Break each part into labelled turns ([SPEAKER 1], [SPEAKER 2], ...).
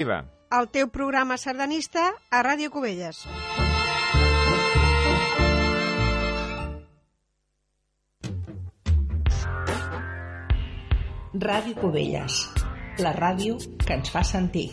[SPEAKER 1] Viva.
[SPEAKER 2] El teu programa sardanista a Ràdio Cubelles.
[SPEAKER 3] Ràdio Cubelles, la ràdio que ens fa sentir.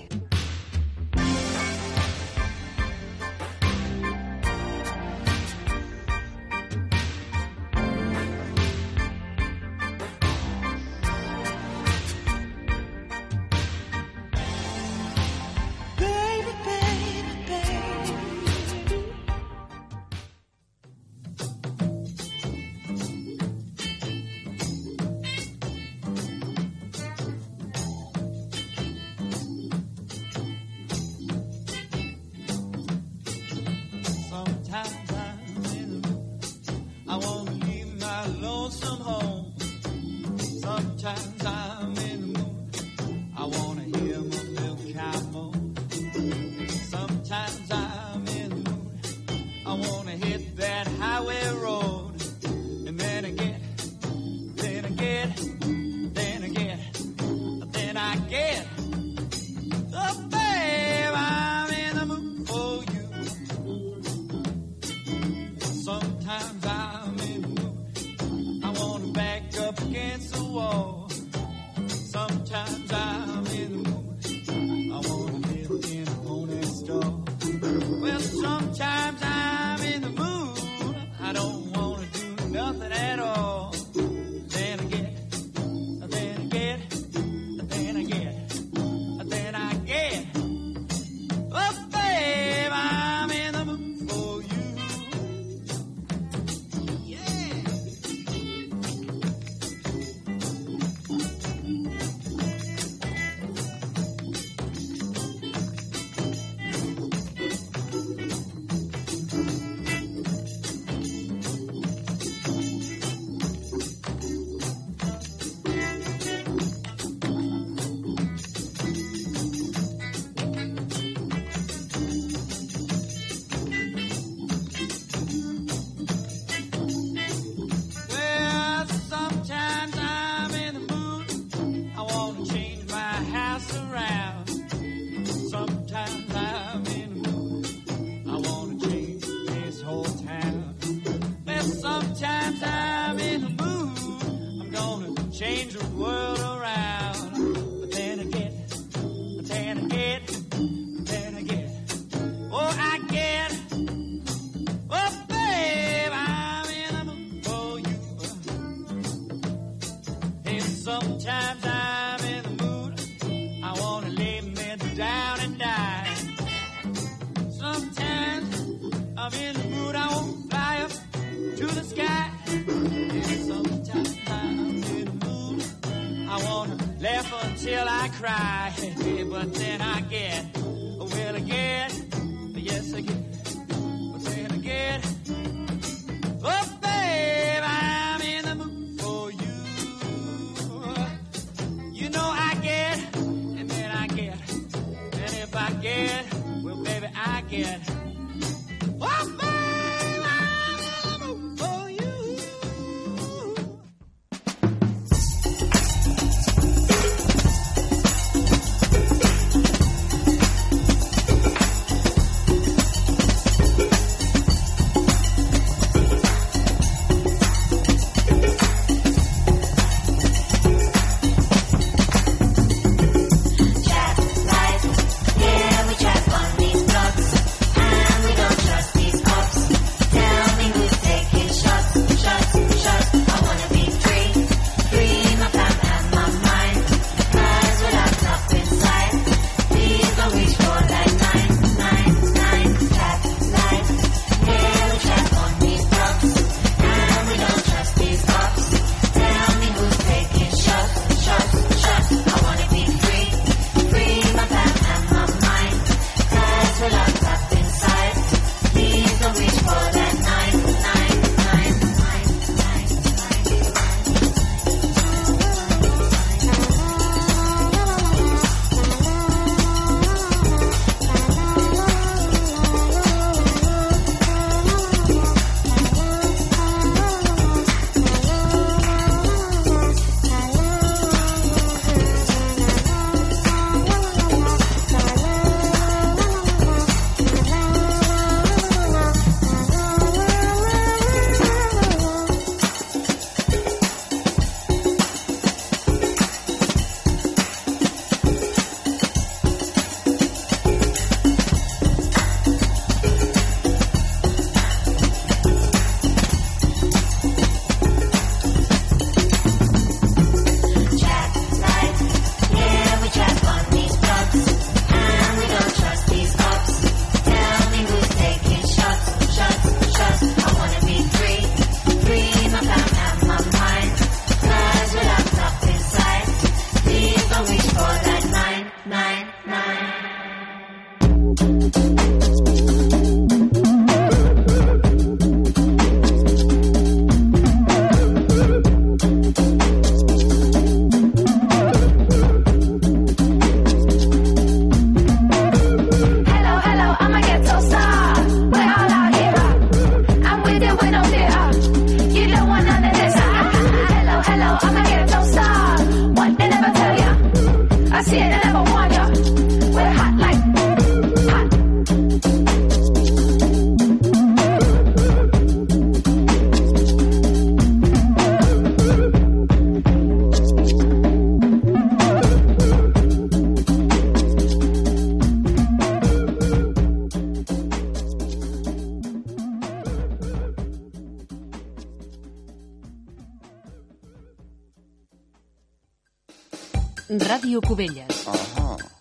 [SPEAKER 4] Ràdio Cubelles.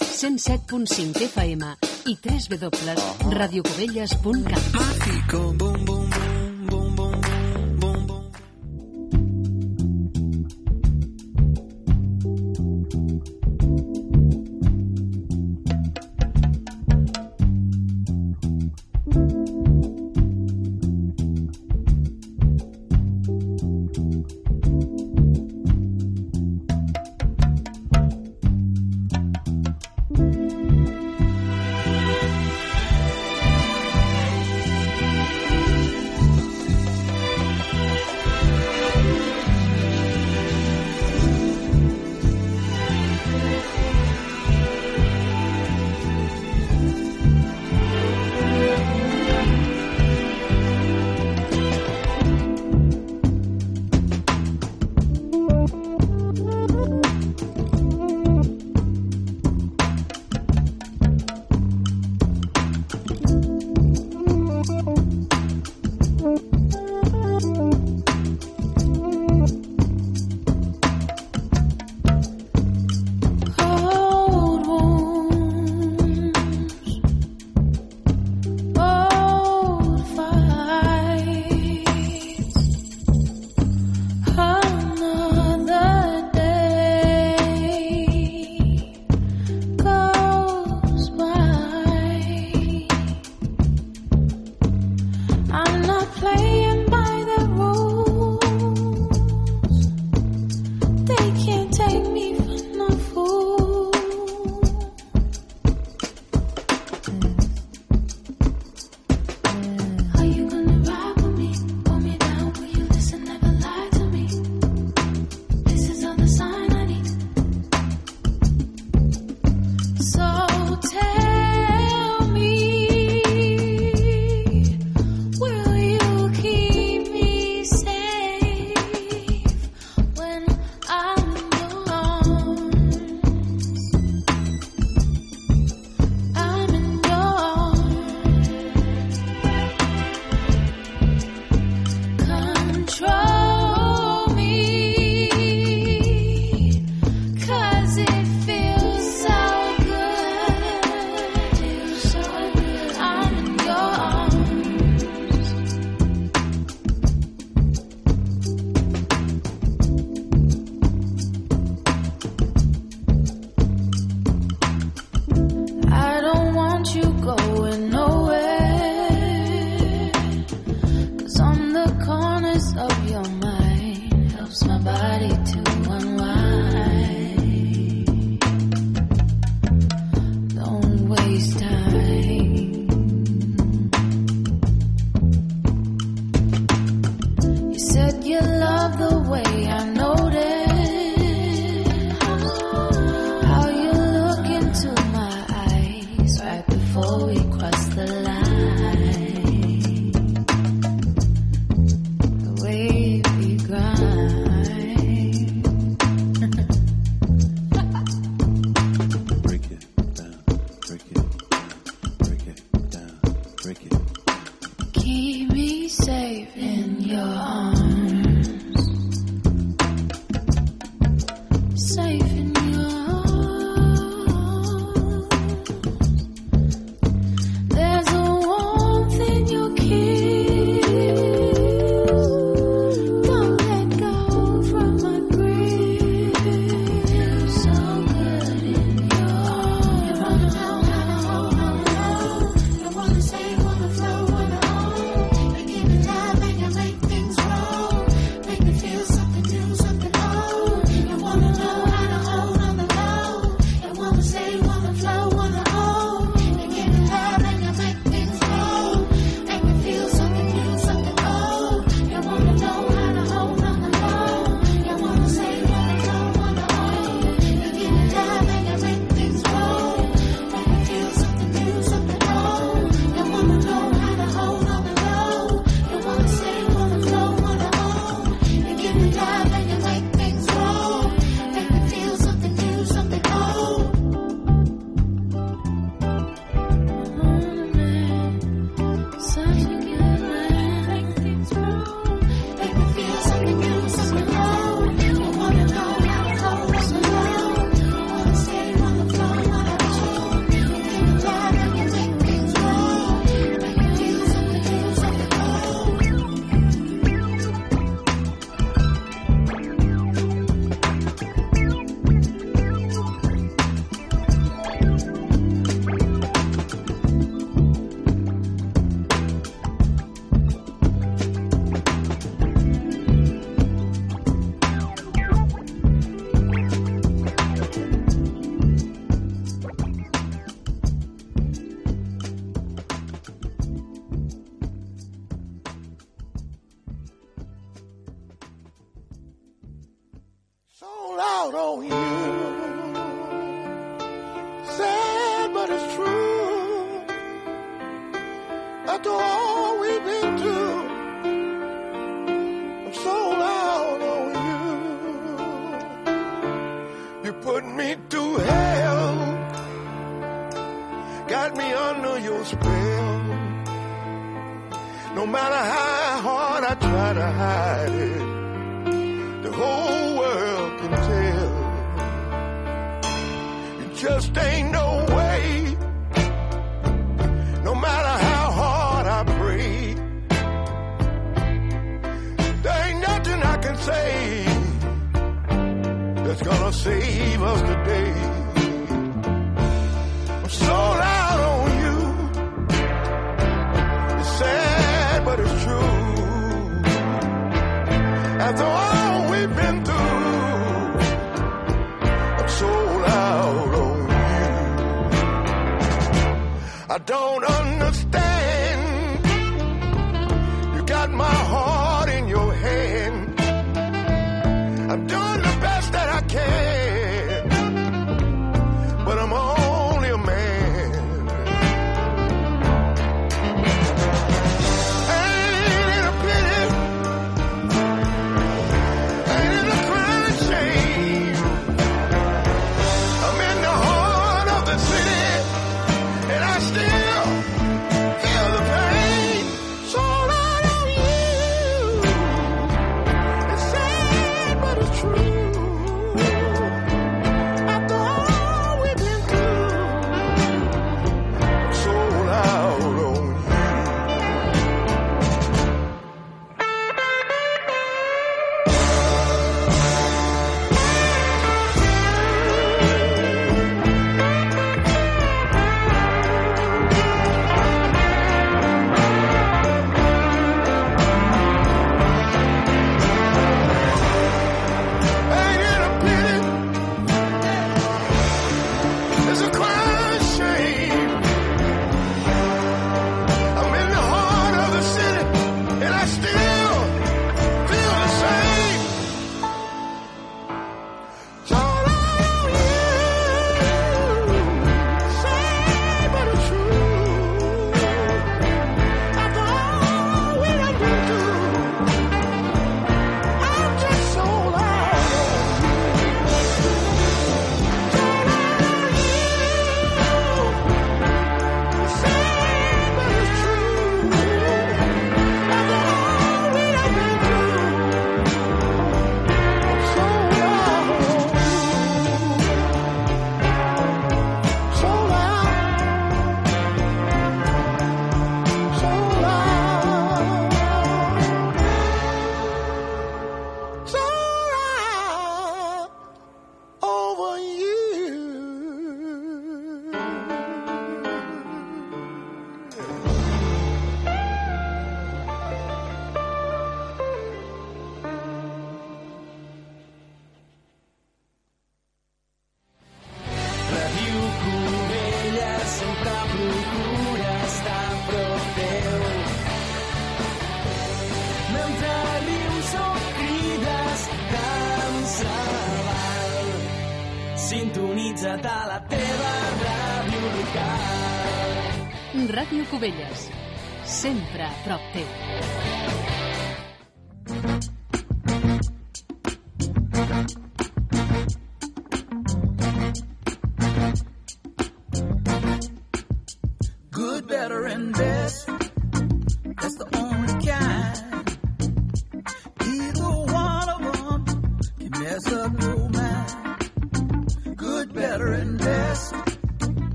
[SPEAKER 4] 107.5 FM i www.radiocubelles.cat.
[SPEAKER 5] Old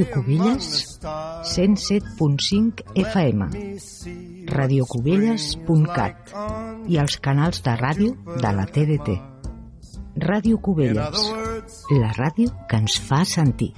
[SPEAKER 6] Radiocubelles
[SPEAKER 7] 107.5 FM, radiocubelles.cat i els canals de ràdio de la TDT. Ràdio Cubelles, la ràdio que ens fa sentir.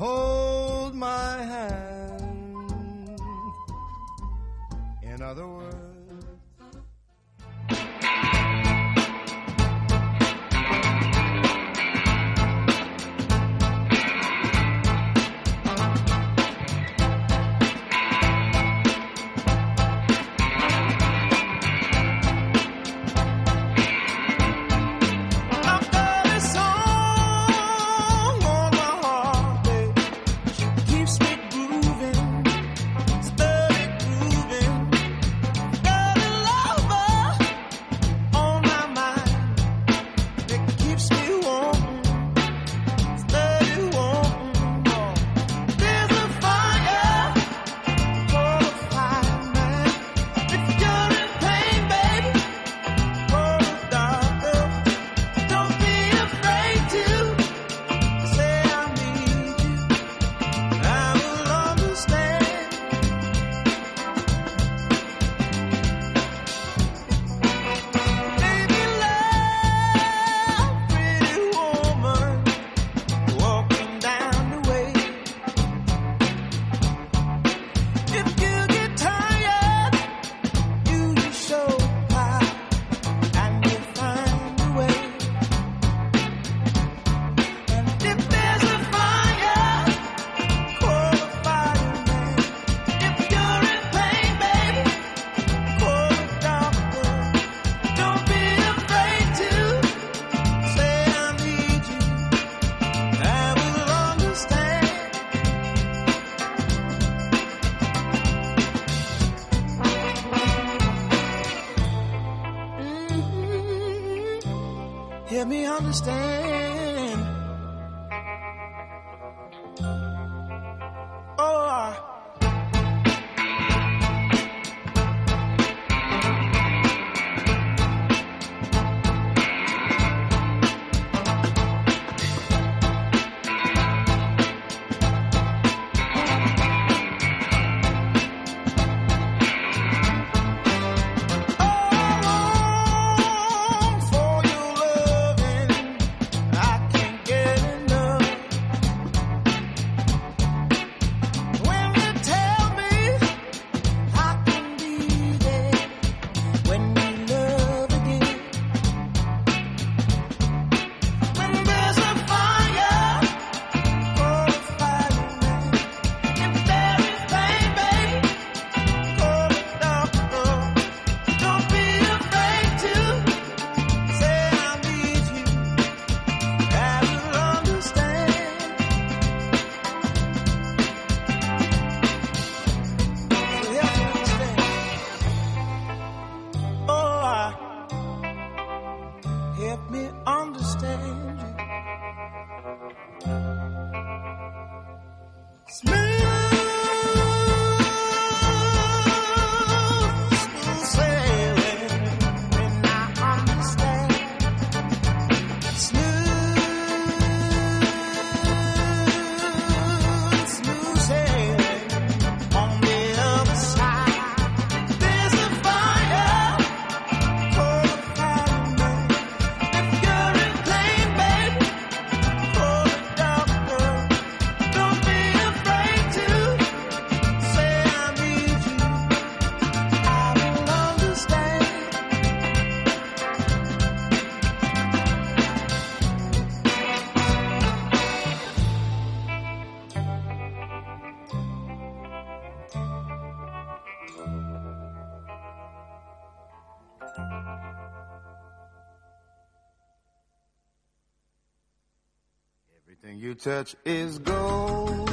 [SPEAKER 7] Everything you touch is gold.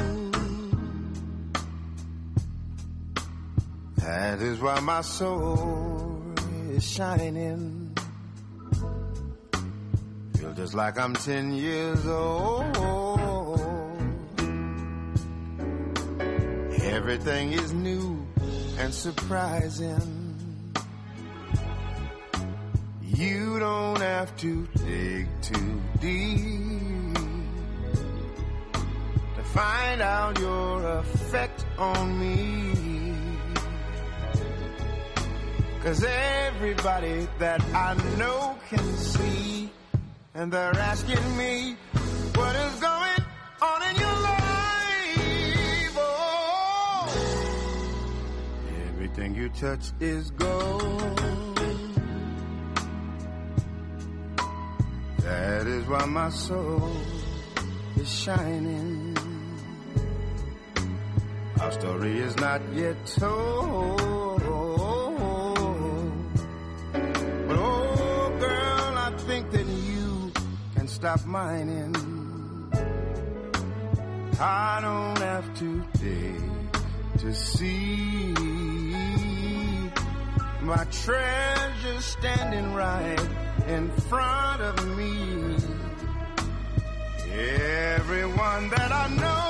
[SPEAKER 7] That is why my soul is shining. Feel just like I'm ten years old. Everything is new and surprising. You don't have to dig too deep find out your effect on me. Cause everybody that I know can see, and they're asking me, what is going on in your life? Oh, everything you touch is gold. That is why my soul is shining. Our story is not yet told. But oh, girl, I think that you can stop mining. I don't have to dig to see my treasure standing right in front of me. Everyone that I know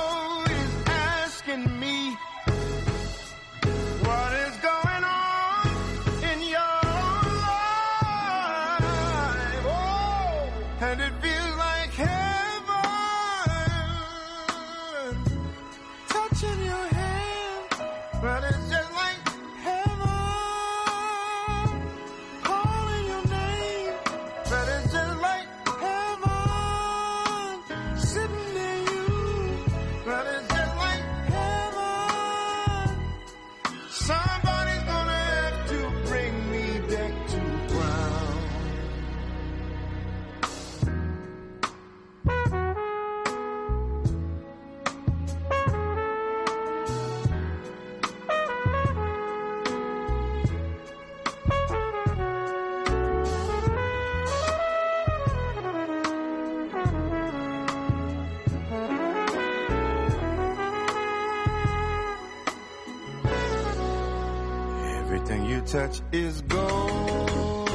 [SPEAKER 7] Touch is gold.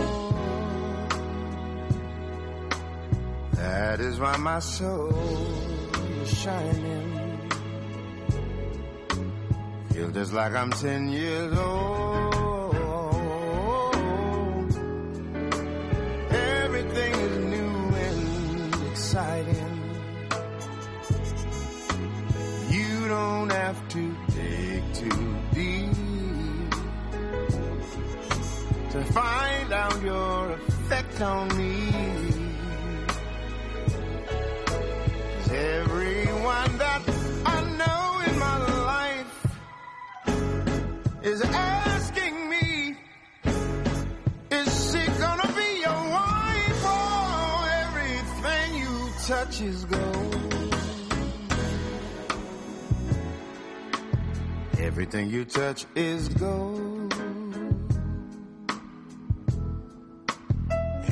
[SPEAKER 7] That is why my soul is shining. Feel just like I'm ten years old. Touch is gold.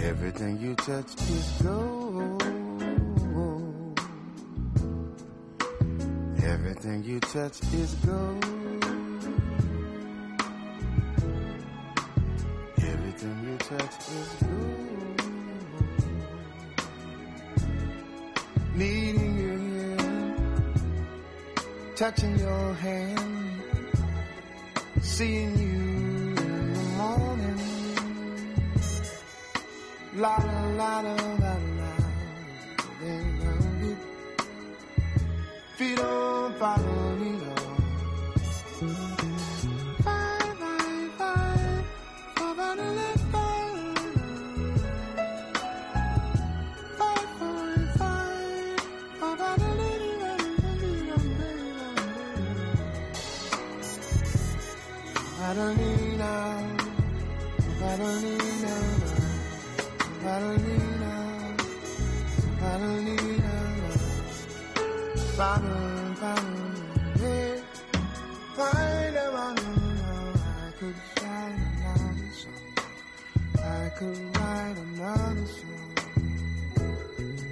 [SPEAKER 7] Everything you touch is gold. Everything you touch is gold. Everything you touch is gold. Needing your hand, touching your hand, seeing you in the morning. La la la la la la. Then I'll be feet on follow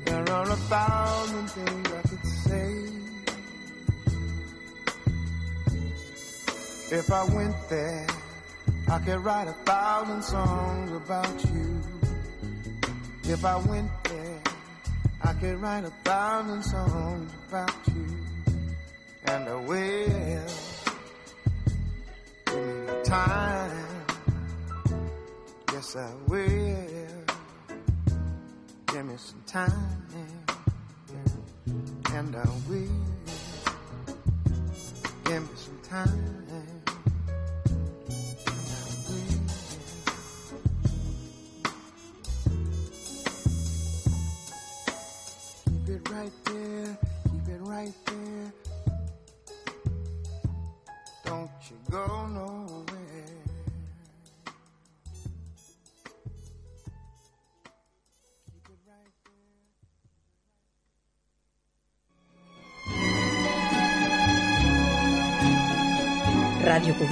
[SPEAKER 7] There are a thousand things I could say. If I went there, I could write a thousand songs about you. If I went there, I could write a thousand songs about you. And I will. Give me time. Yes, I will. Give me some time. And I will. Give me some time.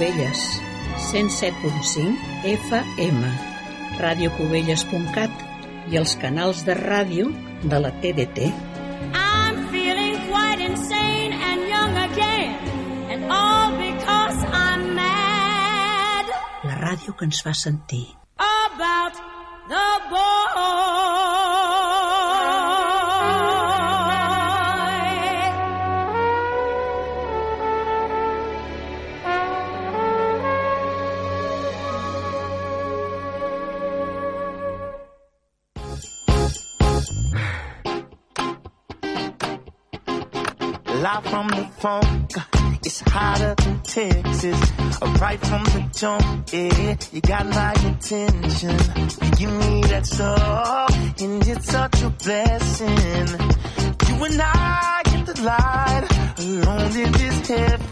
[SPEAKER 3] Cubelles, 107.5 FM, radiocubelles.cat i els canals de ràdio de la TDT.
[SPEAKER 8] I'm feeling quite insane and young again, and all because I'm mad
[SPEAKER 3] La ràdio que ens fa sentir.
[SPEAKER 9] Funk, it's hotter than Texas. Right from the jump, yeah, you got my attention. You give me that stuff, and it's such a blessing. You and I get the light, alone in this heaven.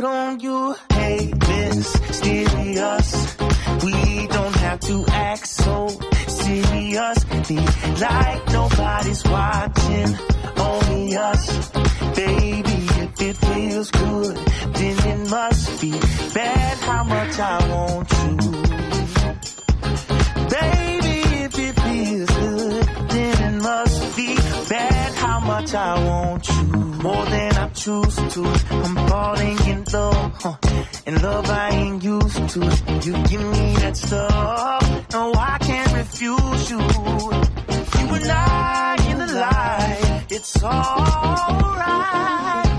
[SPEAKER 9] Good on you. Hey, mysterious. We don't have to act so serious. Be like nobody's watching, only us. Baby, if it feels good, then it must be bad how much I want you. Baby, if it feels good, then it must be bad how
[SPEAKER 10] much I want you. More than choose to. I'm falling in love, huh? In love I ain't used to. You give me that stuff, no I can't refuse you. You and I in the light, it's alright.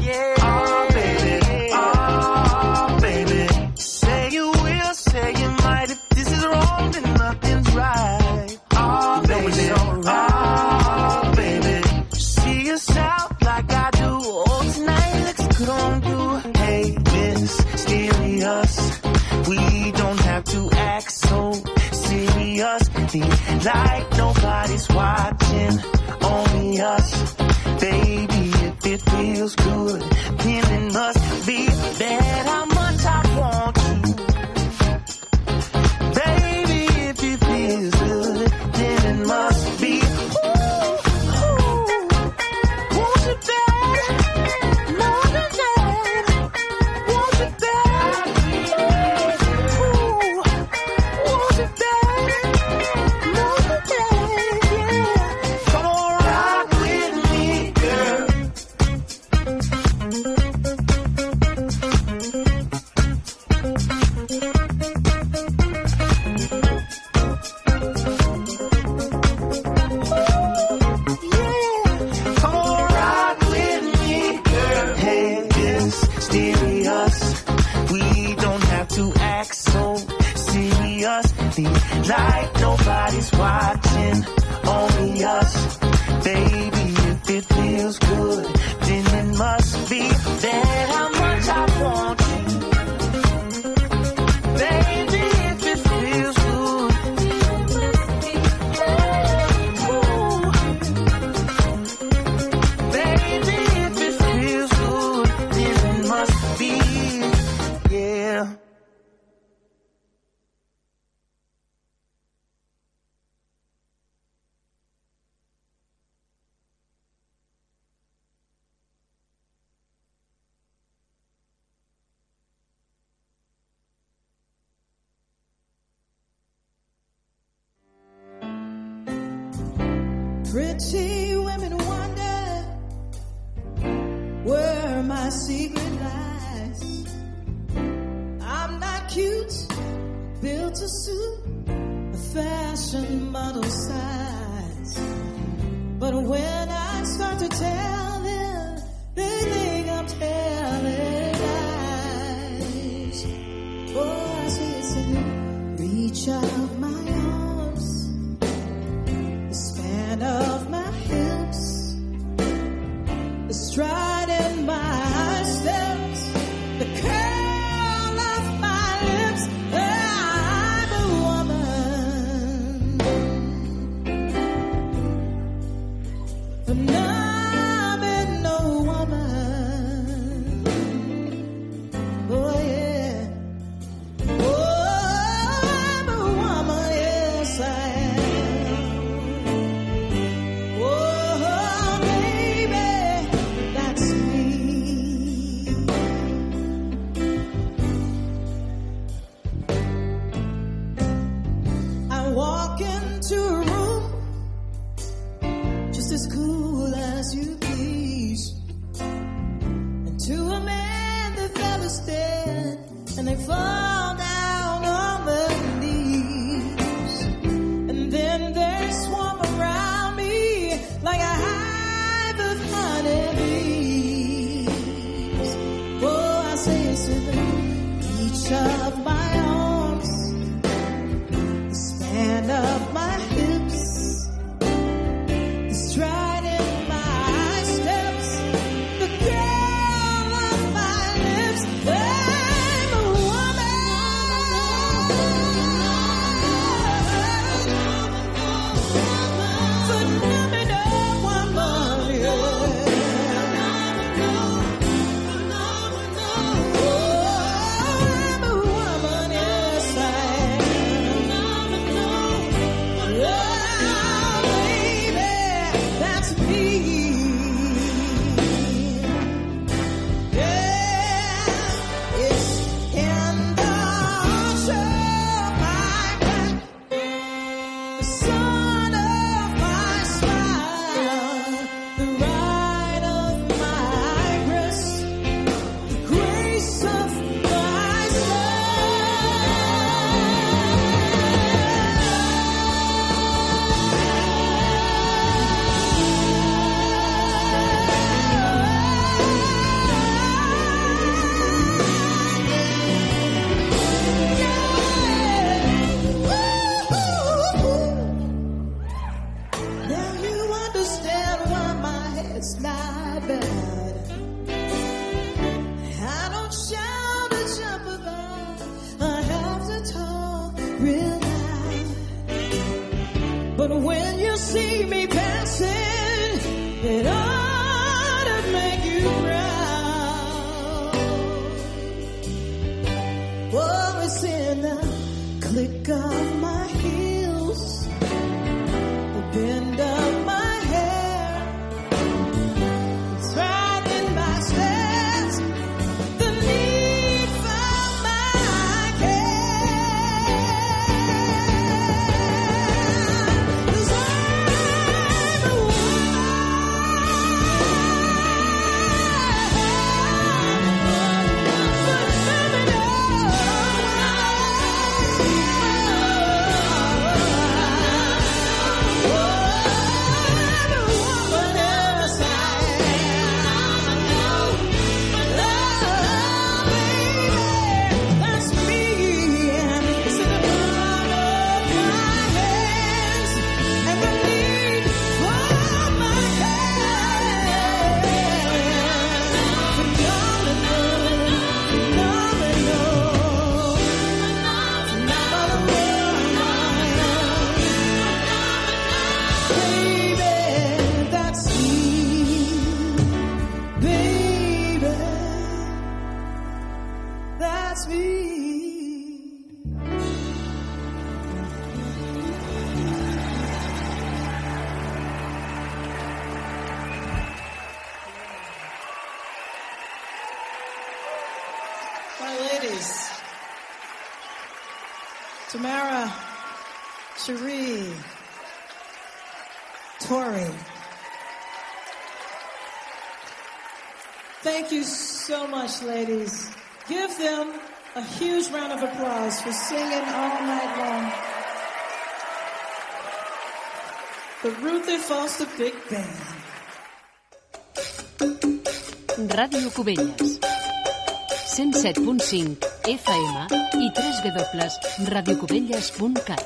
[SPEAKER 10] like nobody's watching.
[SPEAKER 11] Tamara, Cherie, Tori. Thank you so much, ladies. Give them a huge round of applause for singing all night long. The Ruthie Foster Big Band.
[SPEAKER 5] Radio Cubelles. 107.5 FM i 3 www.radiocubelles.cat.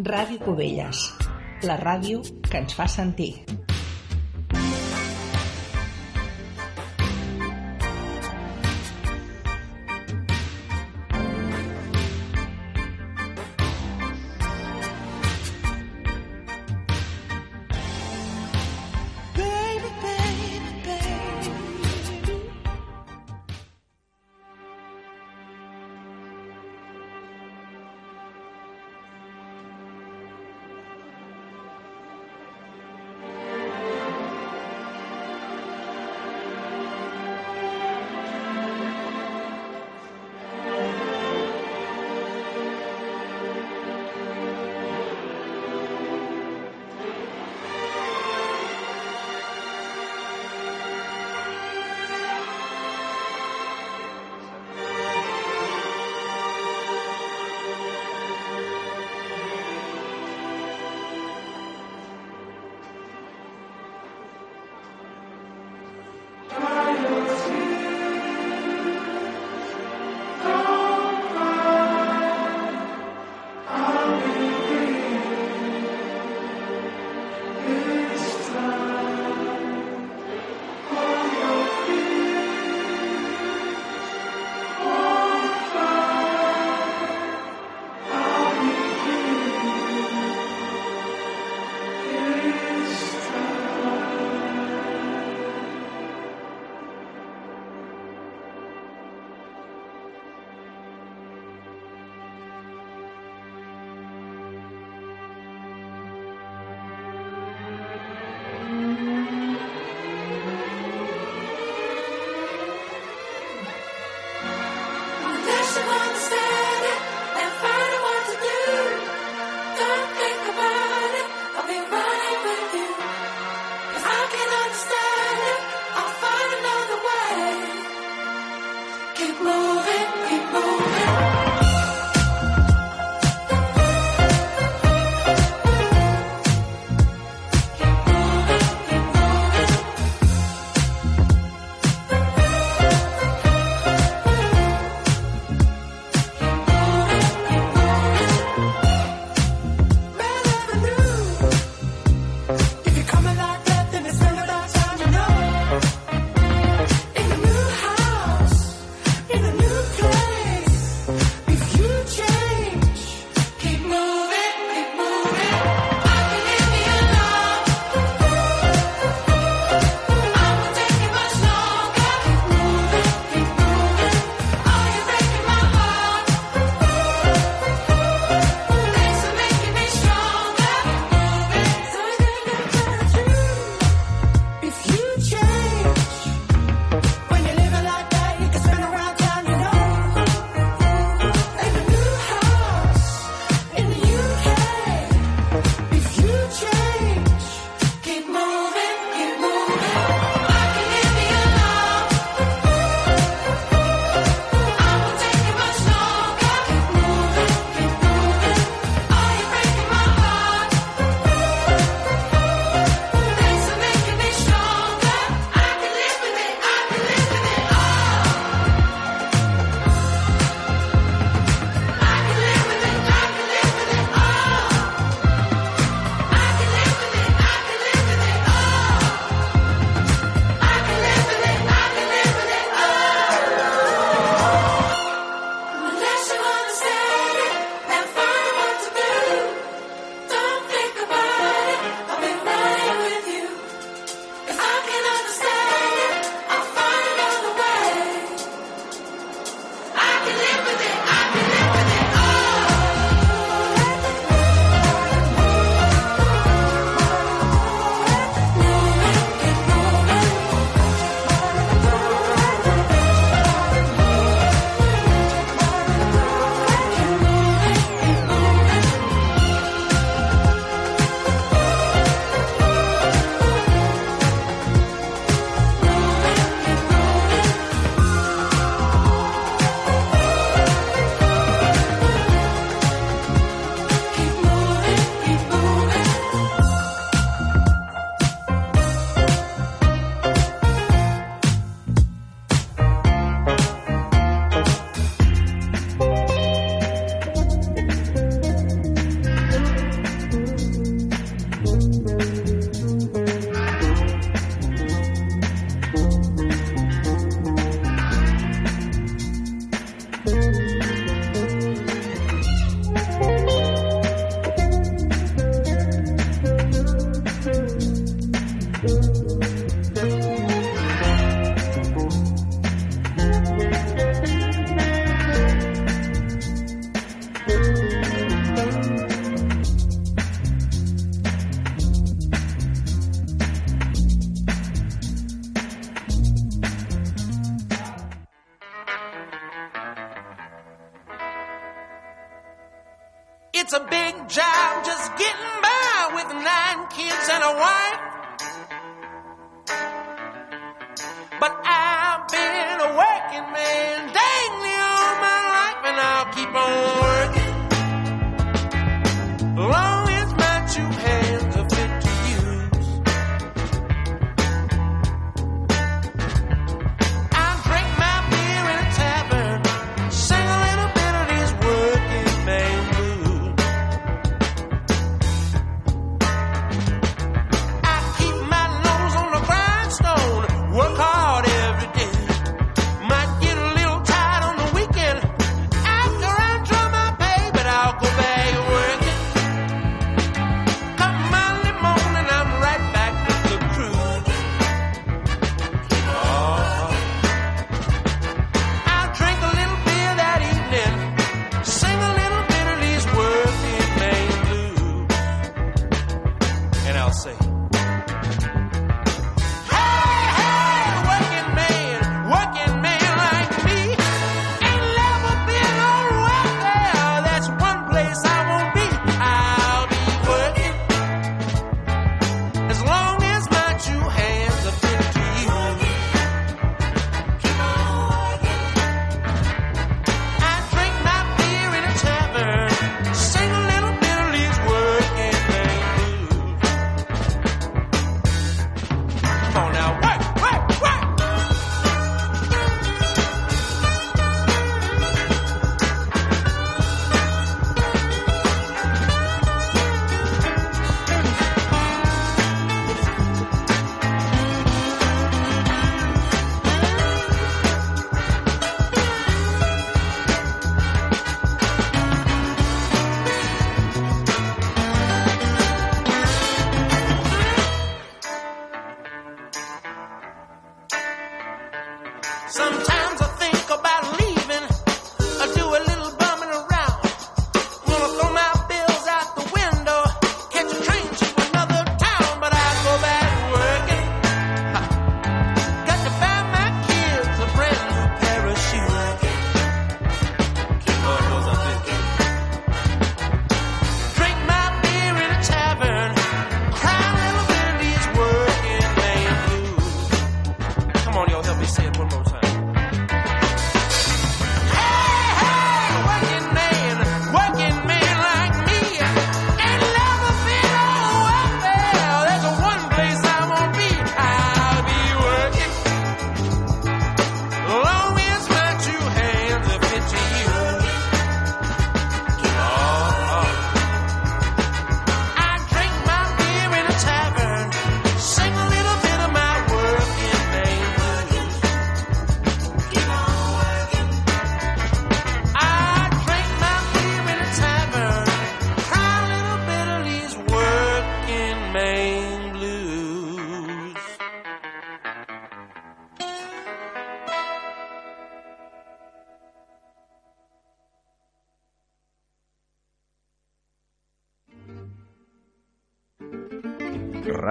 [SPEAKER 12] Ràdio Cubelles, la ràdio que ens fa sentir.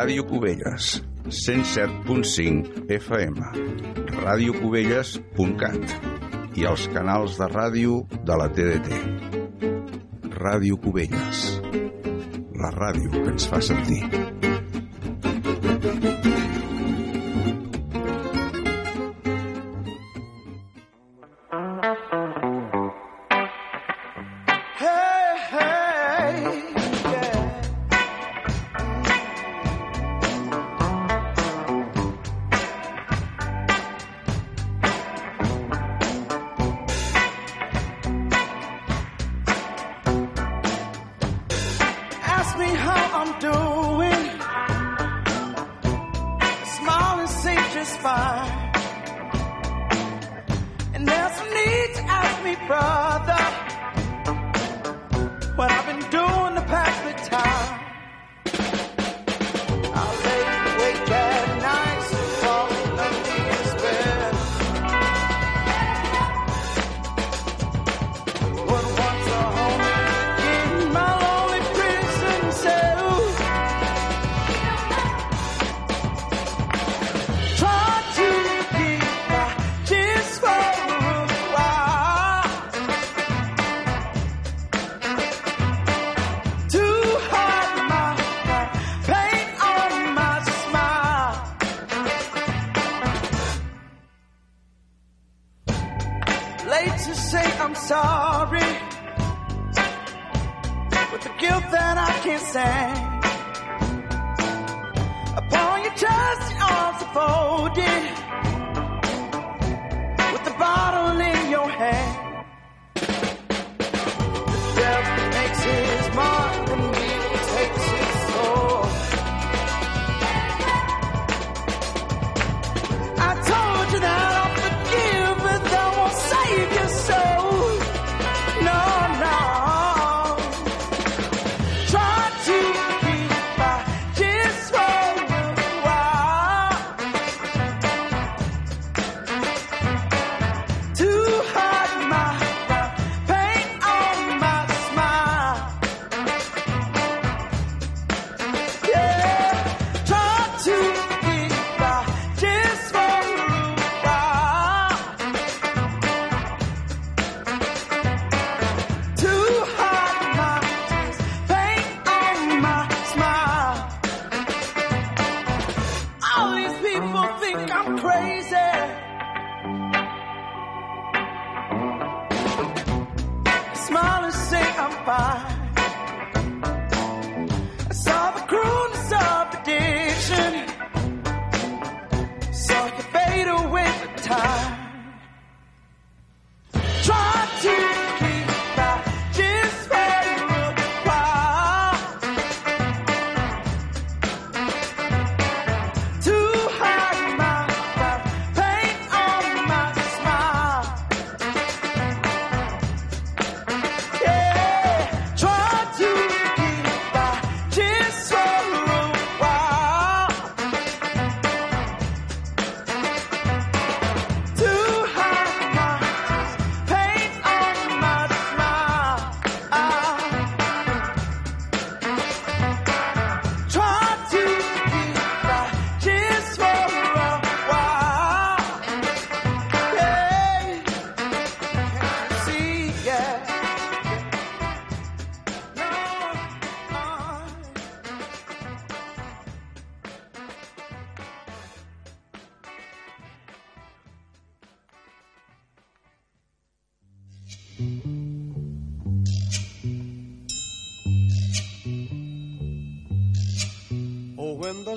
[SPEAKER 10] Radiocubelles, 107.5 FM, radiocubelles.cat i els canals de ràdio de la TDT. Ràdio Cubelles, la ràdio que ens fa sentir.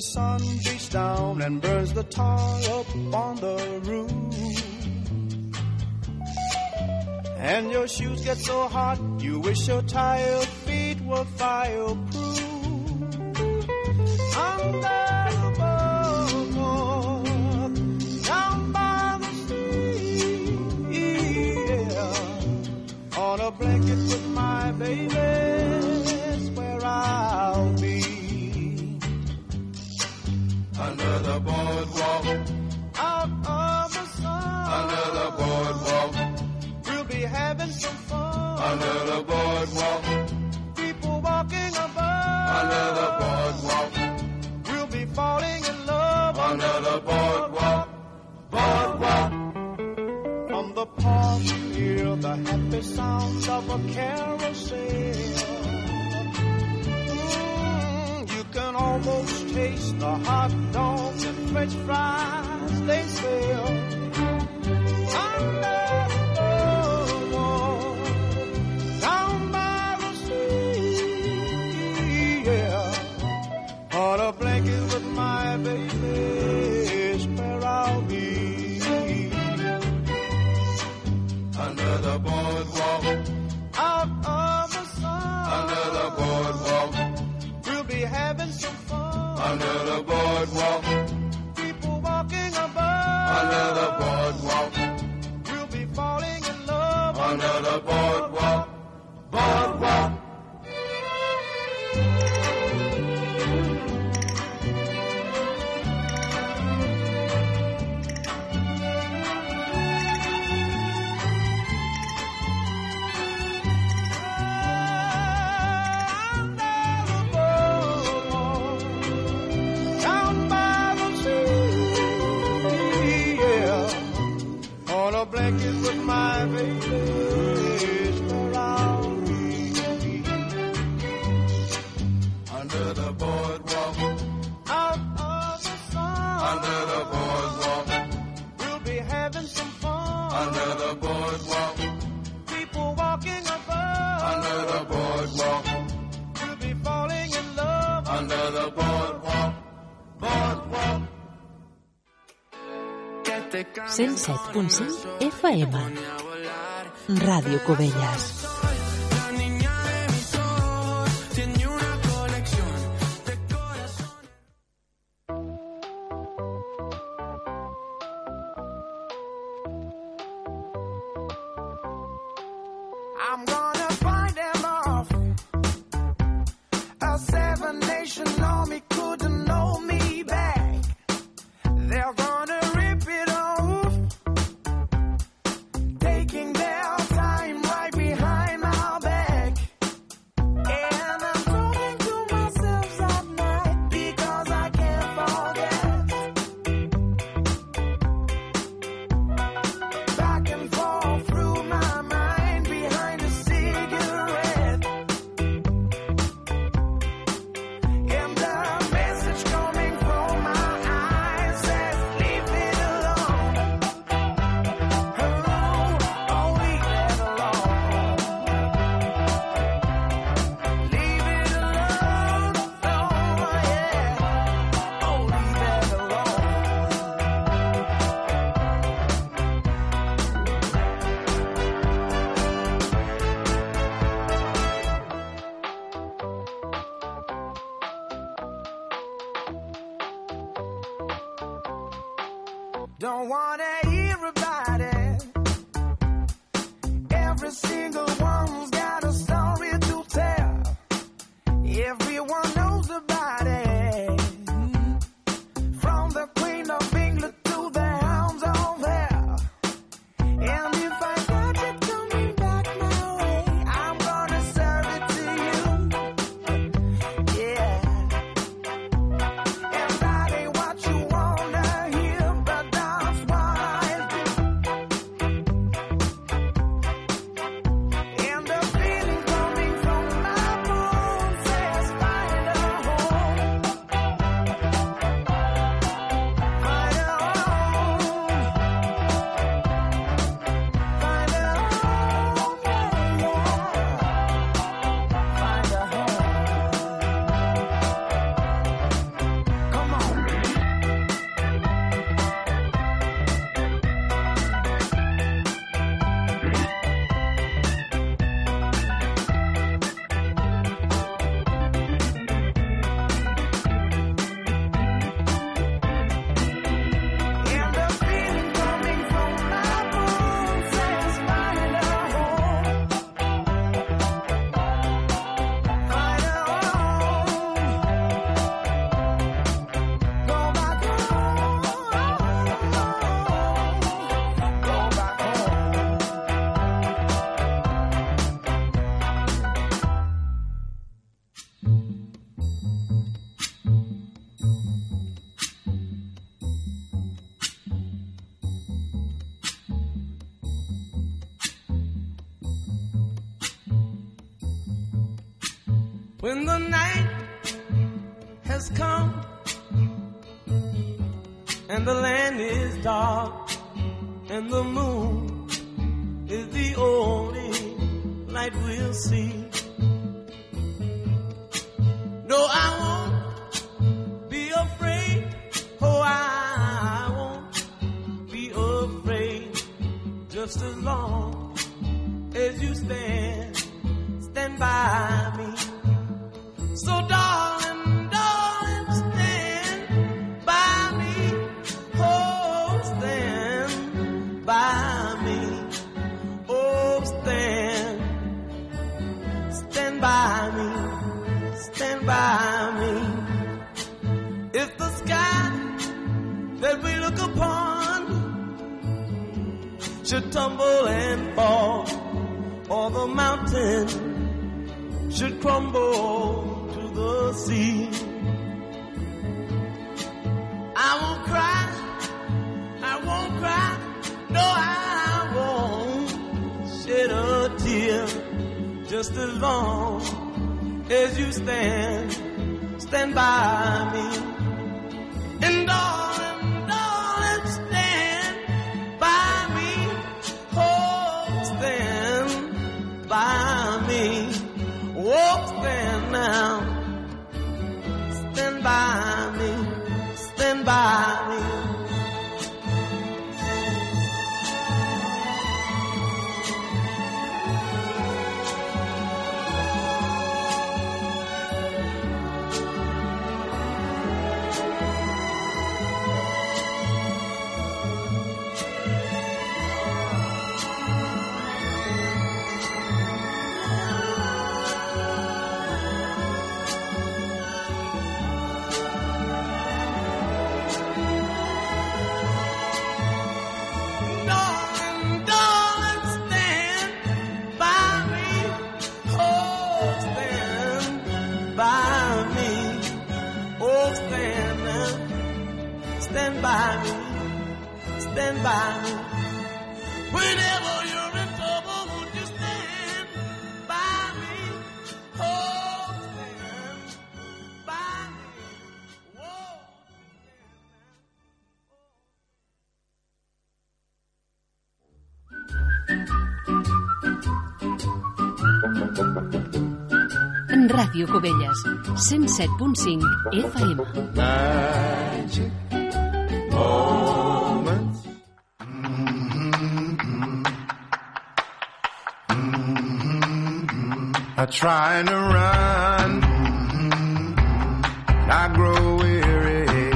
[SPEAKER 10] sun beats down and burns the tar up on the roof. And your shoes get so hot, you wish your tired 107.5 FM. Ràdio Cubelles.
[SPEAKER 4] Ràdio Cubelles, 107.5 FM.
[SPEAKER 7] Moments. I try to run, I grow weary.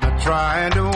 [SPEAKER 7] I try to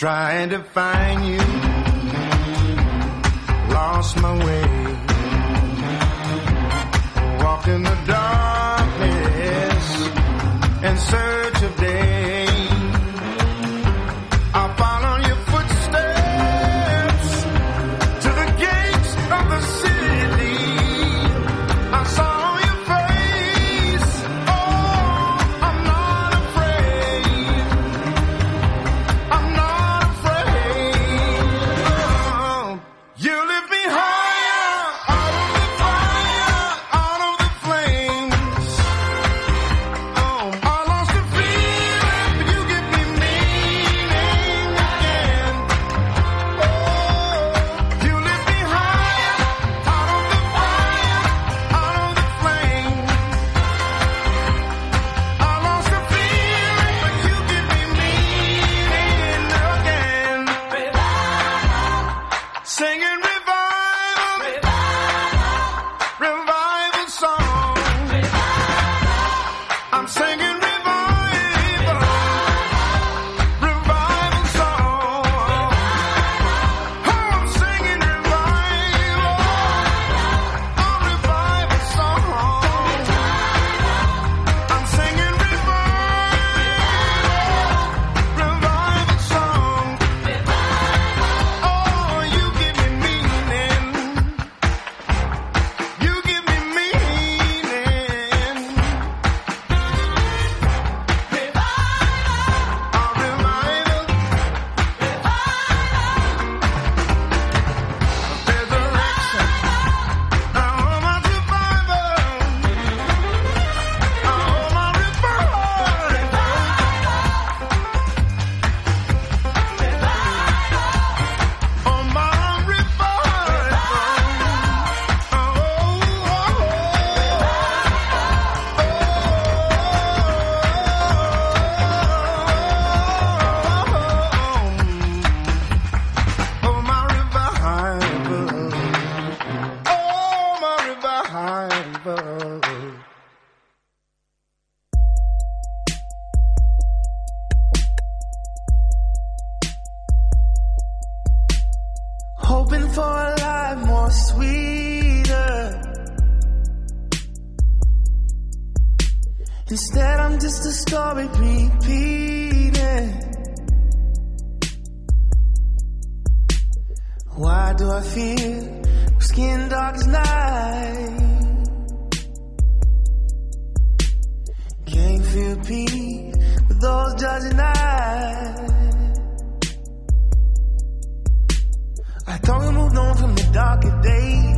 [SPEAKER 7] trying to find you. Lost my way, walked in the darkness in search of day.
[SPEAKER 13] Why do I feel skin dark as night? Can't feel peace with those judging eyes. I thought we moved on from the darker days.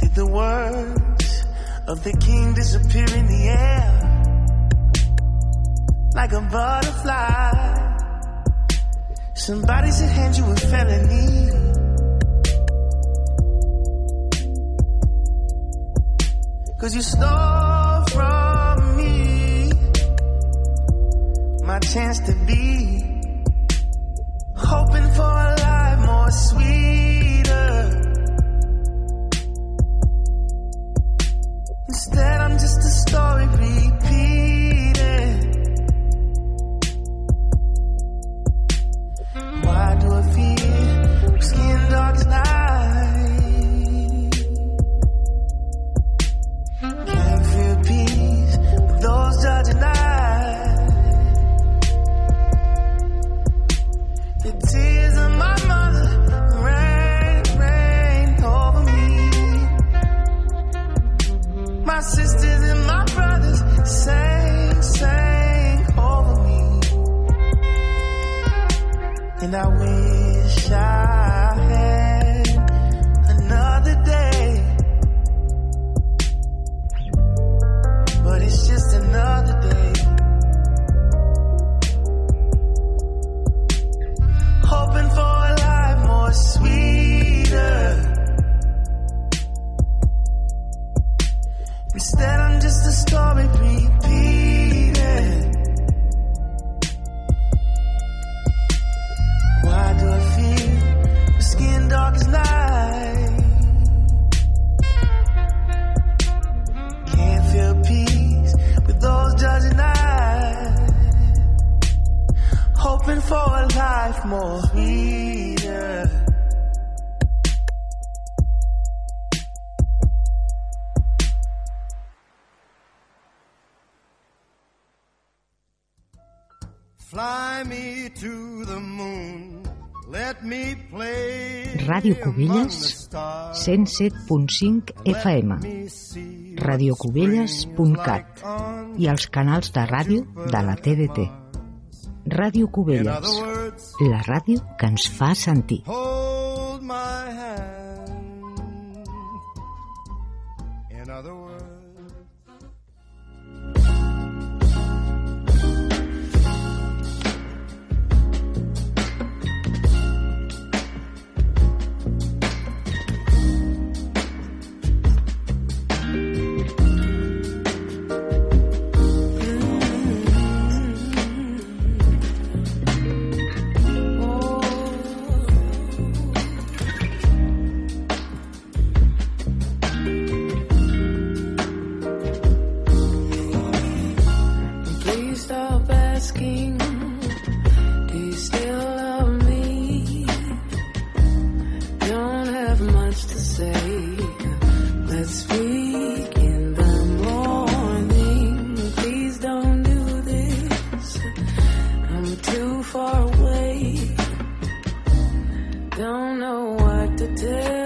[SPEAKER 13] Did the words of the king disappear in the air like a butterfly? Somebody should hand you a felony. Cause you stole from me my chance to be. Hoping for a life more sweeter. Instead, I'm just a story
[SPEAKER 9] repeat.
[SPEAKER 7] Cubelles, 107.5 FM, radiocubelles.cat i els canals de ràdio de la TDT. Ràdio Cubelles, la ràdio que ens fa sentir.
[SPEAKER 5] Don't know what to
[SPEAKER 14] do.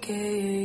[SPEAKER 14] que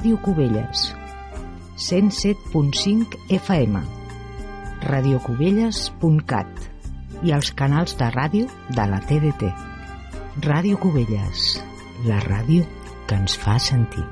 [SPEAKER 15] Ràdio Cubelles, 107.5 FM, radiocubelles.cat i els canals de ràdio de la TDT. Ràdio Cubelles, la ràdio que ens fa sentir.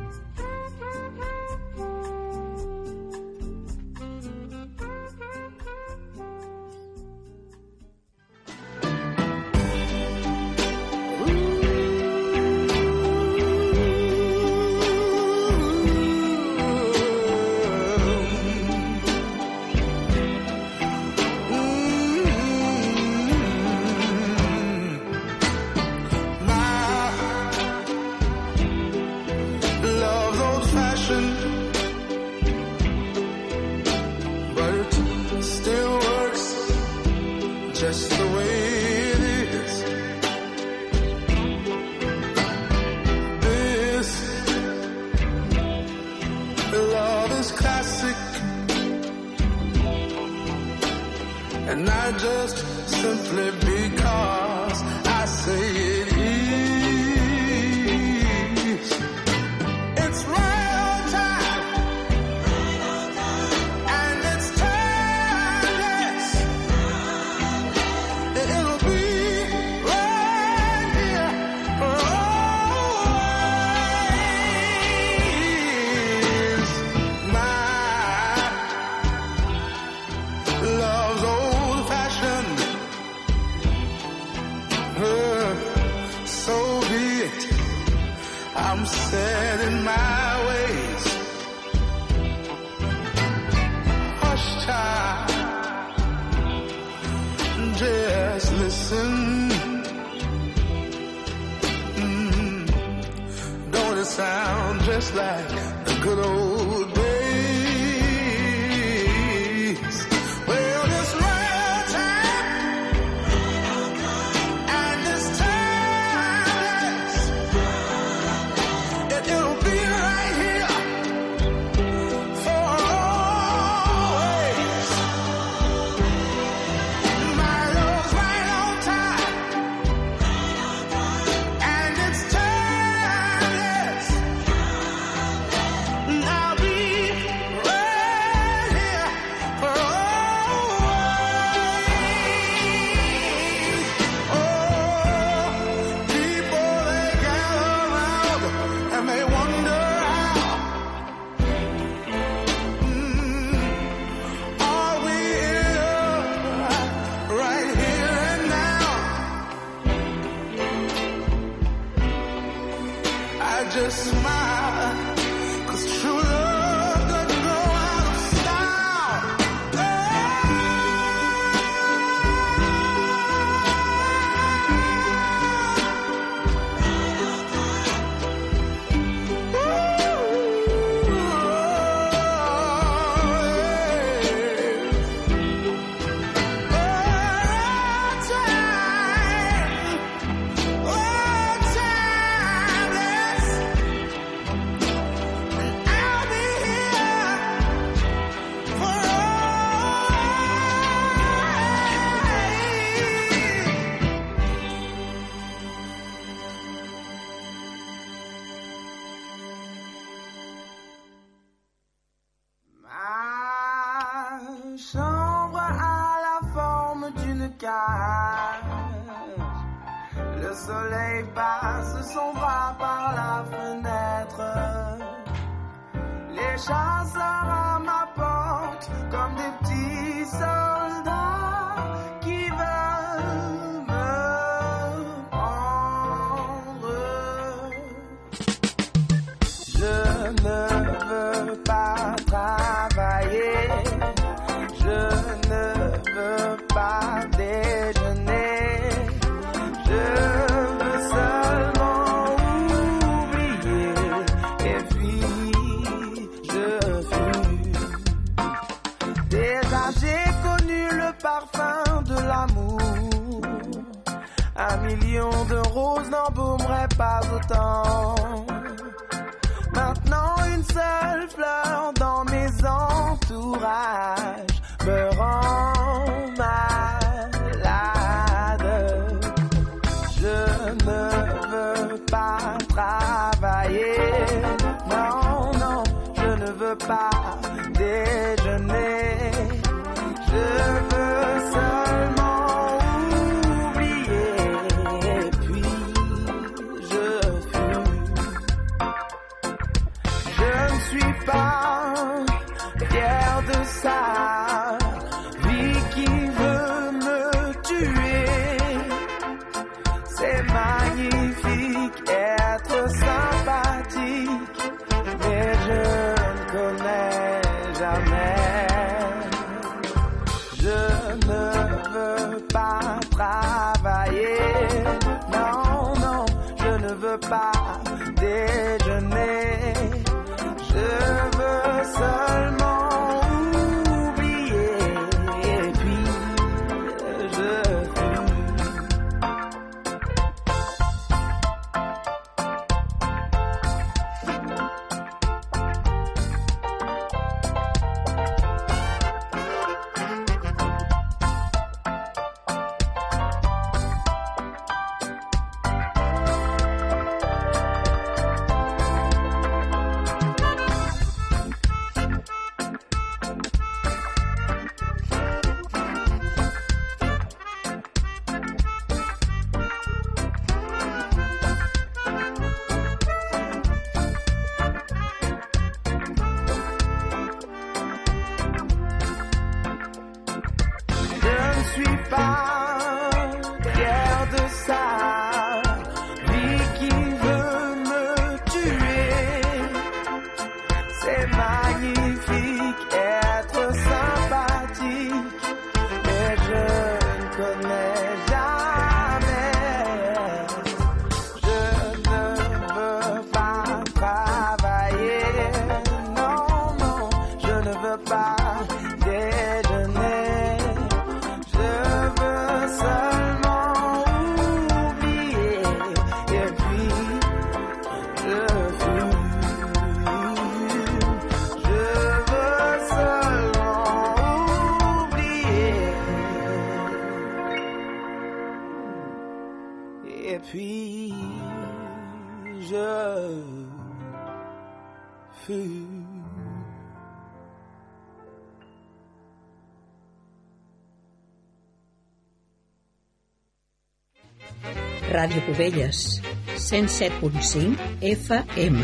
[SPEAKER 12] Cubelles, 107.5 FM,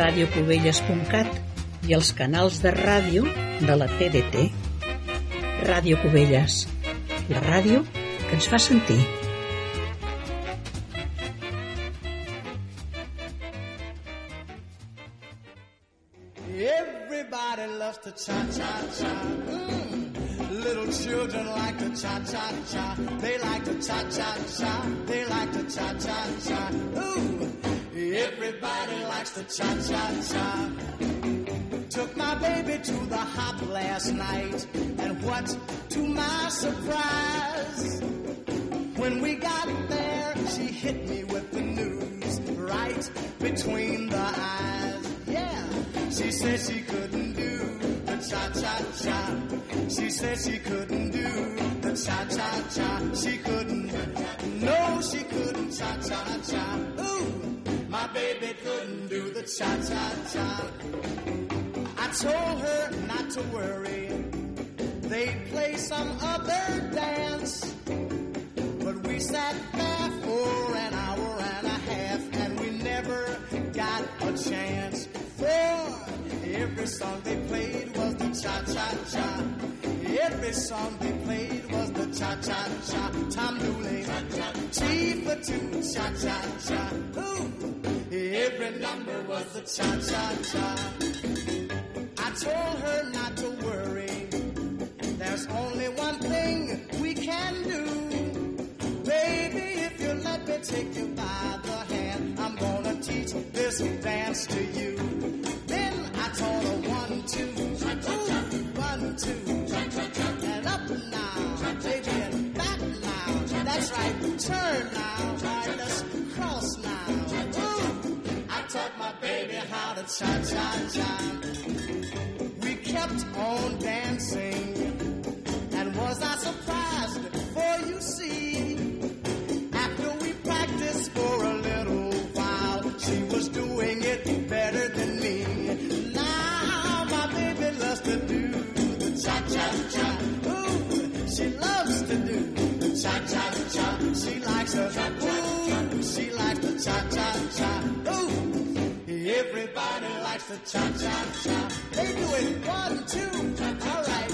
[SPEAKER 12] radiocubelles.cat i els canals de ràdio de la TDT. Ràdio Cubelles, la ràdio que ens fa sentir.
[SPEAKER 15] Cha cha cha. Took my baby to the hop last night, and what to my surprise, when we got there, she hit me with the news right between the eyes. Yeah, she said she couldn't do the cha cha cha. She said she couldn't do the cha cha cha. She couldn't. No, she couldn't cha cha cha. Ooh, baby couldn't do the cha cha cha. I told her not to worry. They'd play some other dance. But we sat there for an hour and a half and we never got a chance. For every song they played was the cha cha cha. Every song they played was the cha cha cha. Tom Dooley, Tea for Two, cha cha cha. Ooh, every number was the cha cha cha. I told her not to worry. There's only one thing we can do. Baby, if you let me take you by the hand, I'm gonna teach this dance to you. Then I told her one, two, ooh, one, two, turn now, right, let's cross now. Ooh, I taught my baby how to cha cha cha. We kept on dancing. And was I surprised? For you see, after we practiced for a the cha cha cha. They do it one two. All right,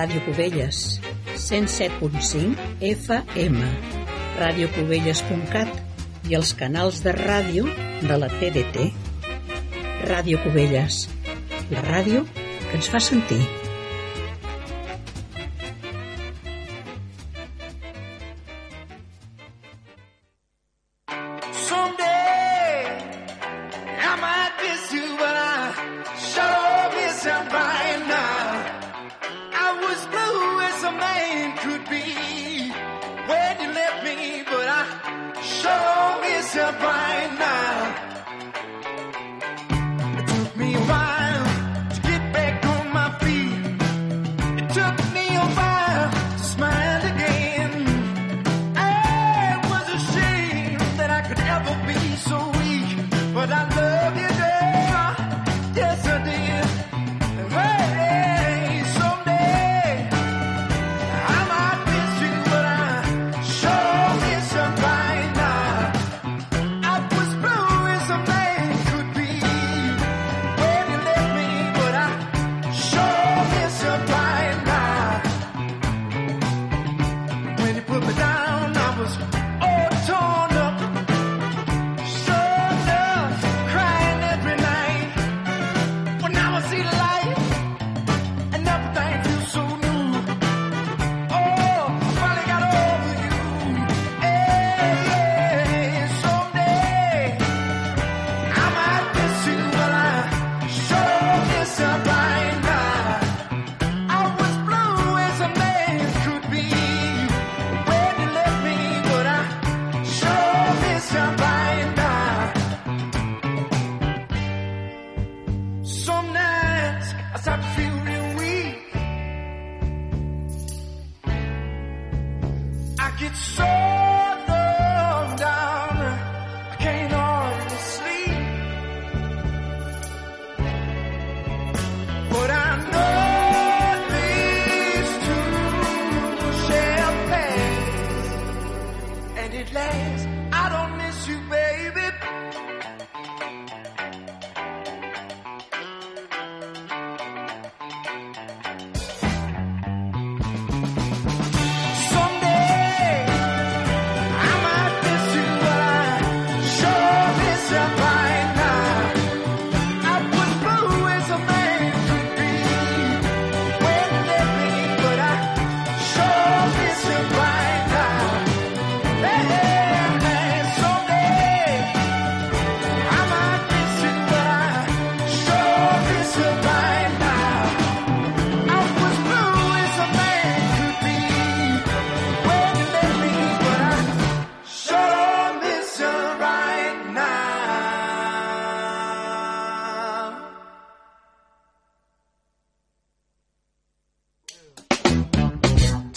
[SPEAKER 7] Ràdio Cubelles, 107.5 FM, radiocubelles.cat i els canals de ràdio de la TDT. Ràdio Cubelles, la ràdio que ens fa sentir.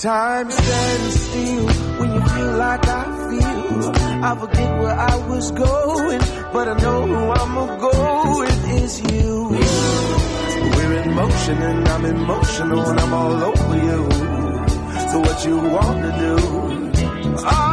[SPEAKER 9] Time stands still when you feel like I feel. I forget where I was going, but I know who I'm going is you. We're in motion and I'm emotional and I'm all over you. So what you wanna do? Oh,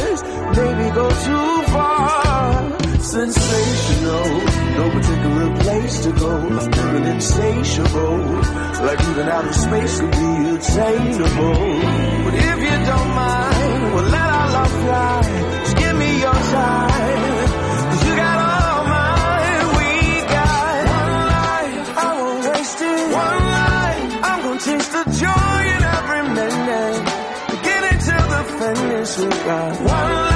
[SPEAKER 9] Maybe go too far. Sensational, no particular place to go. I'm feeling insatiable, like even outer space could be attainable. But if you don't mind, well, let our love fly. Just give me your time. Cause you got all mine, we got one life. I won't waste it. One life, I'm gonna chase the joy in every minute. Get into the finish, one life.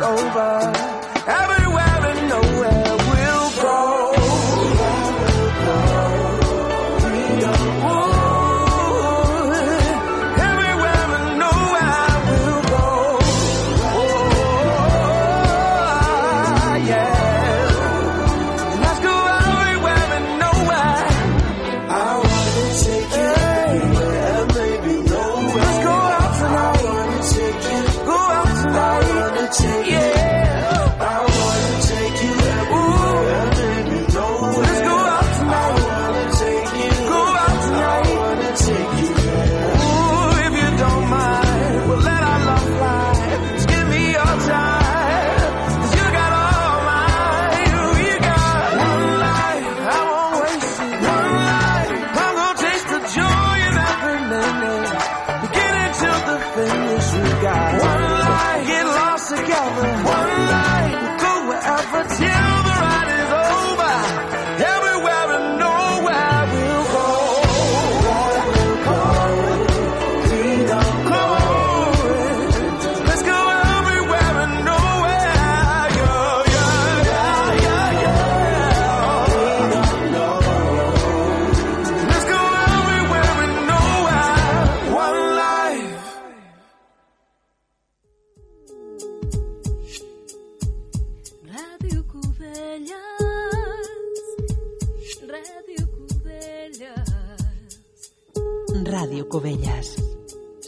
[SPEAKER 9] Over.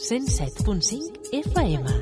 [SPEAKER 1] 107.5 FM.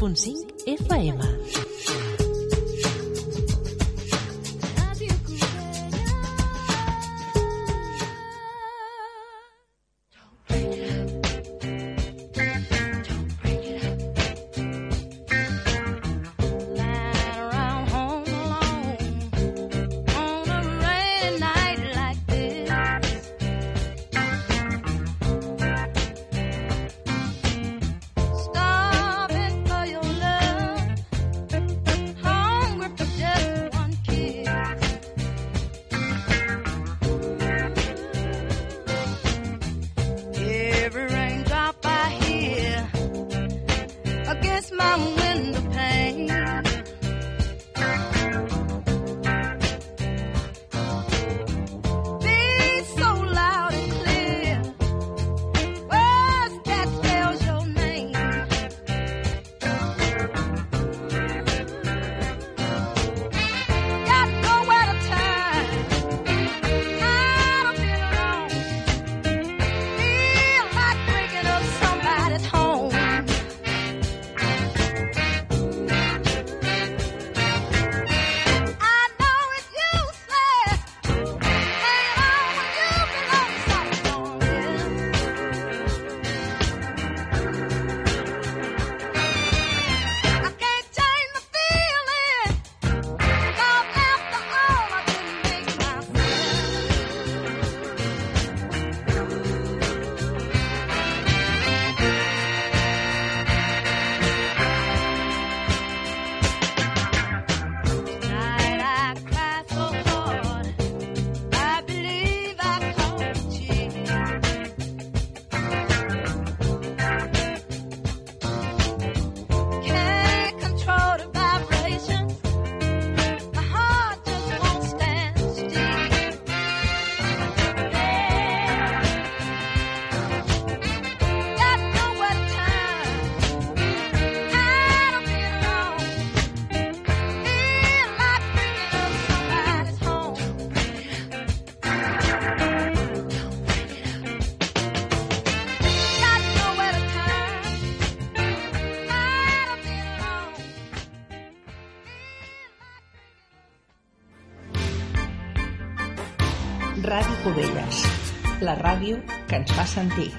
[SPEAKER 5] 107.5
[SPEAKER 12] la ràdio que ens fa sentir.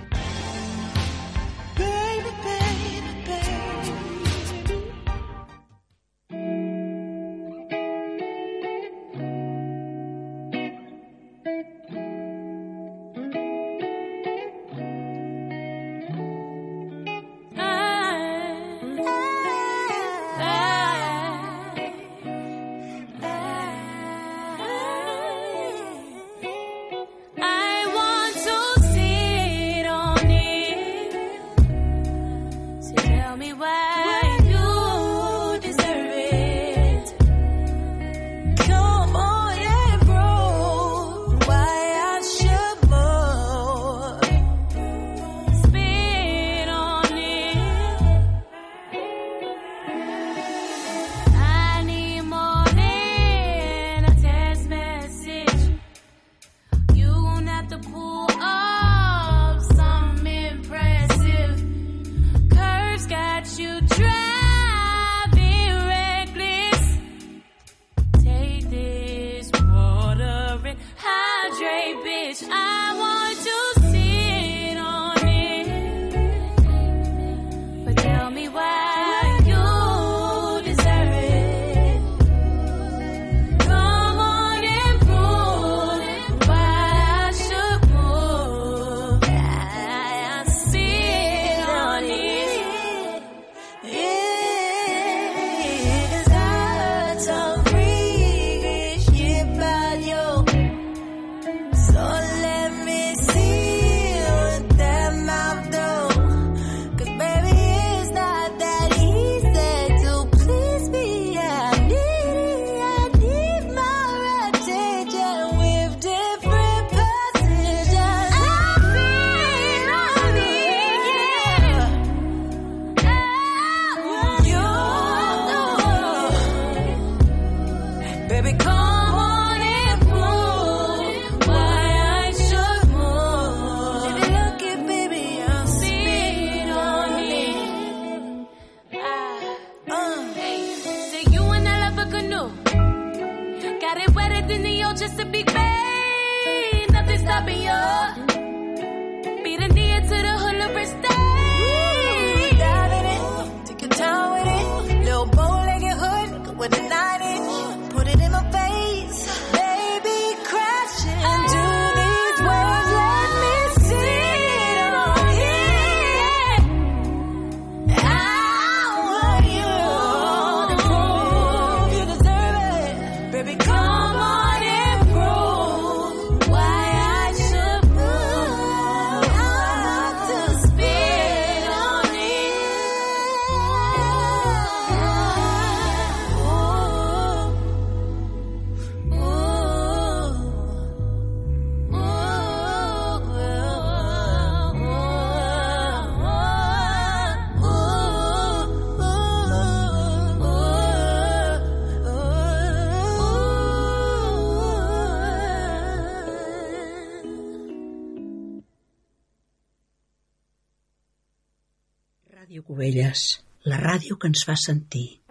[SPEAKER 12] Cubelles, la ràdio que ens fa sentir.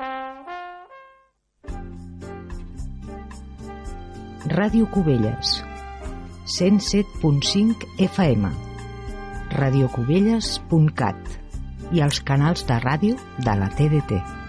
[SPEAKER 6] Ràdio Cubelles, 107.5 FM, radiocubelles.cat i els canals de ràdio de la TDT.